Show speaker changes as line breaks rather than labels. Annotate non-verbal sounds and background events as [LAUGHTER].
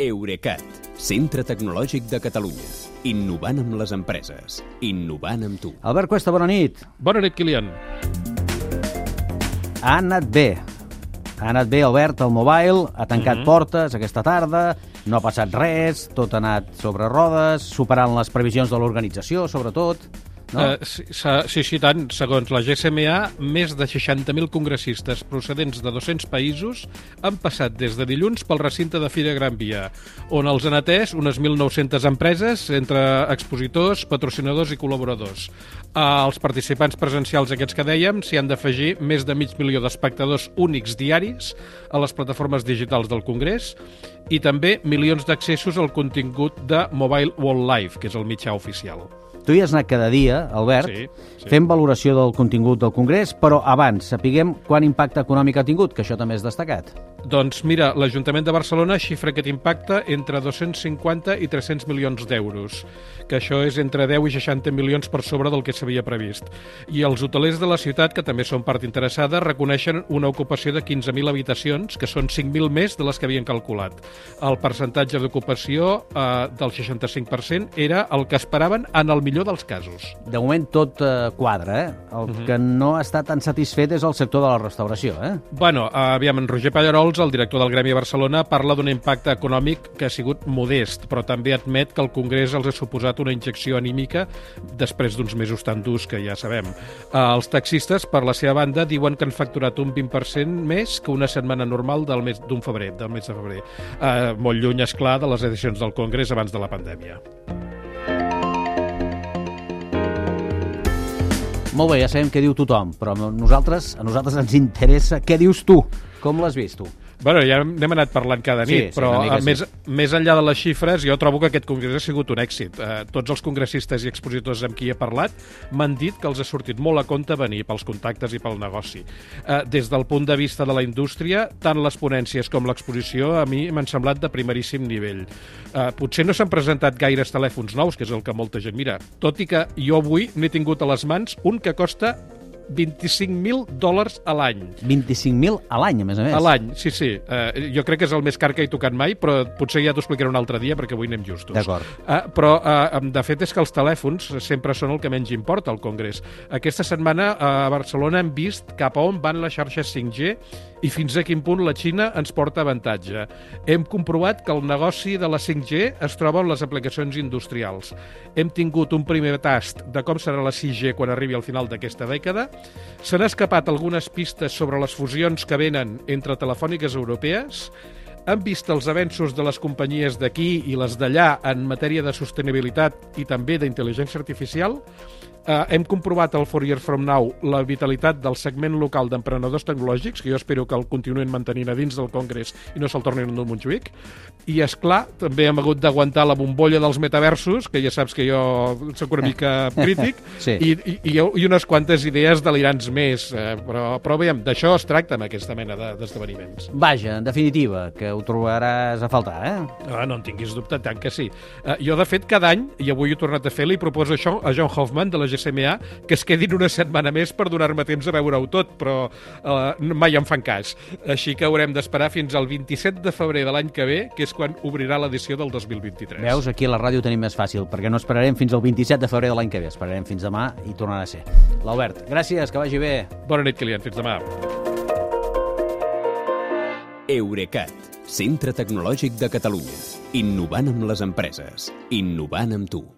Eurecat, centre tecnològic de Catalunya. Innovant amb les empreses. Innovant amb tu.
Albert Cuesta, bona nit.
Bona nit, Kilian.
Ha anat bé. Ha anat bé, Albert, el mobile, ha tancat mm -hmm. portes aquesta tarda, no ha passat res, tot ha anat sobre rodes, superant les previsions de l'organització, sobretot. No?
Uh, sí, sí, tant. Segons la GSMA, més de 60.000 congressistes procedents de 200 països han passat des de dilluns pel recinte de Fira Gran Via, on els han atès unes 1.900 empreses, entre expositors, patrocinadors i col·laboradors. Els participants presencials aquests que dèiem s'hi han d'afegir més de mig milió d'espectadors únics diaris a les plataformes digitals del Congrés i també milions d'accessos al contingut de Mobile World Live, que és el mitjà oficial.
Tu hi has anat cada dia, Albert,
Sí, sí.
fent valoració del contingut del Congrés, però abans sapiguem quant impacte econòmic ha tingut, que això també és destacat.
Doncs mira, l'Ajuntament de Barcelona xifra aquest impacte entre 250 i 300 milions d'euros, que això és entre 10 i 60 milions per sobre del que s'havia previst. I els hotelers de la ciutat, que també són part interessada, reconeixen una ocupació de 15.000 habitacions, que són 5.000 més de les que havien calculat. El percentatge d'ocupació eh, del 65% era el que esperaven en el millor dels casos.
De moment tot eh, quadra, eh? El
Mhm.
que no estat tan satisfet és el sector de la restauració, eh?
Bueno, aviam, en Roger Pallarols, el director del Gremi de Barcelona, parla d'un impacte econòmic que ha sigut modest, però també admet que el Congrés els ha suposat una injecció anímica després d'uns mesos tan durs que ja sabem. Eh, els taxistes, per la seva banda, diuen que han facturat un 20% més que una setmana normal del mes d'un febrer, del mes de febrer. Eh, molt lluny, és clar, de les edicions del Congrés abans de la pandèmia.
Molt bé, ja sabem què diu tothom, però a nosaltres, a nosaltres ens interessa què dius tu, com l'has vist tu.
Bueno, ja n'hem anat parlant cada
Sí,
nit,
sí,
però
una mica
més, més enllà de les xifres, jo trobo que aquest congrés ha sigut un èxit. Eh, tots els congressistes i expositors amb qui he parlat m'han dit que els ha sortit molt a compte venir pels contactes i pel negoci. Eh, des del punt de vista de la indústria, tant les ponències com l'exposició a mi m'han semblat de primeríssim nivell. Eh, potser no s'han presentat gaires telèfons nous, que és el que molta gent mira, tot i que jo avui n'he tingut a les mans un que costa 25.000 dòlars a l'any.
25.000 a l'any, a més a més.
A l'any, sí, sí. Uh, jo crec que és el més car que he tocat mai, però potser ja t'ho explicaré un altre dia perquè avui anem justos.
D'acord.
Uh, però, uh, de fet, és que els telèfons sempre són el que menys importa al Congrés. Aquesta setmana uh, a Barcelona hem vist cap a on van les xarxes 5G i fins a quin punt la Xina ens porta avantatge. Hem comprovat que el negoci de la 5G es troba en les aplicacions industrials. Hem tingut un primer tast de com serà la 6G quan arribi al final d'aquesta dècada. S'han escapat algunes pistes sobre les fusions que venen entre telefòniques europees. Han vist els avenços de les companyies d'aquí i les d'allà en matèria de sostenibilitat i també d'intel·ligència artificial. Uh, hem comprovat al Four Years From Now la vitalitat del segment local d'emprenedors tecnològics, que jo espero que el continuïn mantenint a dins del Congrés i no se'l tornin a Montjuïc. I, és clar, també hem hagut d'aguantar la bombolla dels metaversos, que ja saps que jo sóc una mica [LAUGHS] crític,
Sí.
i, i, i, unes quantes idees delirants més. Eh, però, però veiem, d'això es tracta en aquesta mena de- d'esdeveniments.
Vaja, en definitiva, que ho trobaràs a faltar, eh?
Ah, no en tinguis dubte, tant que sí. Uh, jo, de fet, cada any, i avui he tornat a fer, li proposo això a John Hoffman, de la GSMA, que es quedin una setmana més per donar-me temps a veure-ho tot, però uh, mai em fan cas. Així que haurem d'esperar fins al 27 de febrer de l'any que ve, que és quan obrirà l'edició del 2023.
Veus, aquí a la ràdio ho tenim més fàcil, perquè no esperarem fins al 27 de febrer de l'any que ve, esperarem fins demà i tornarà a ser. L'Albert, gràcies, que vagi bé.
Bona nit, Kilian. Fins demà.
Eurecat, centre tecnològic de Catalunya. Innovant amb les empreses. Innovant amb tu.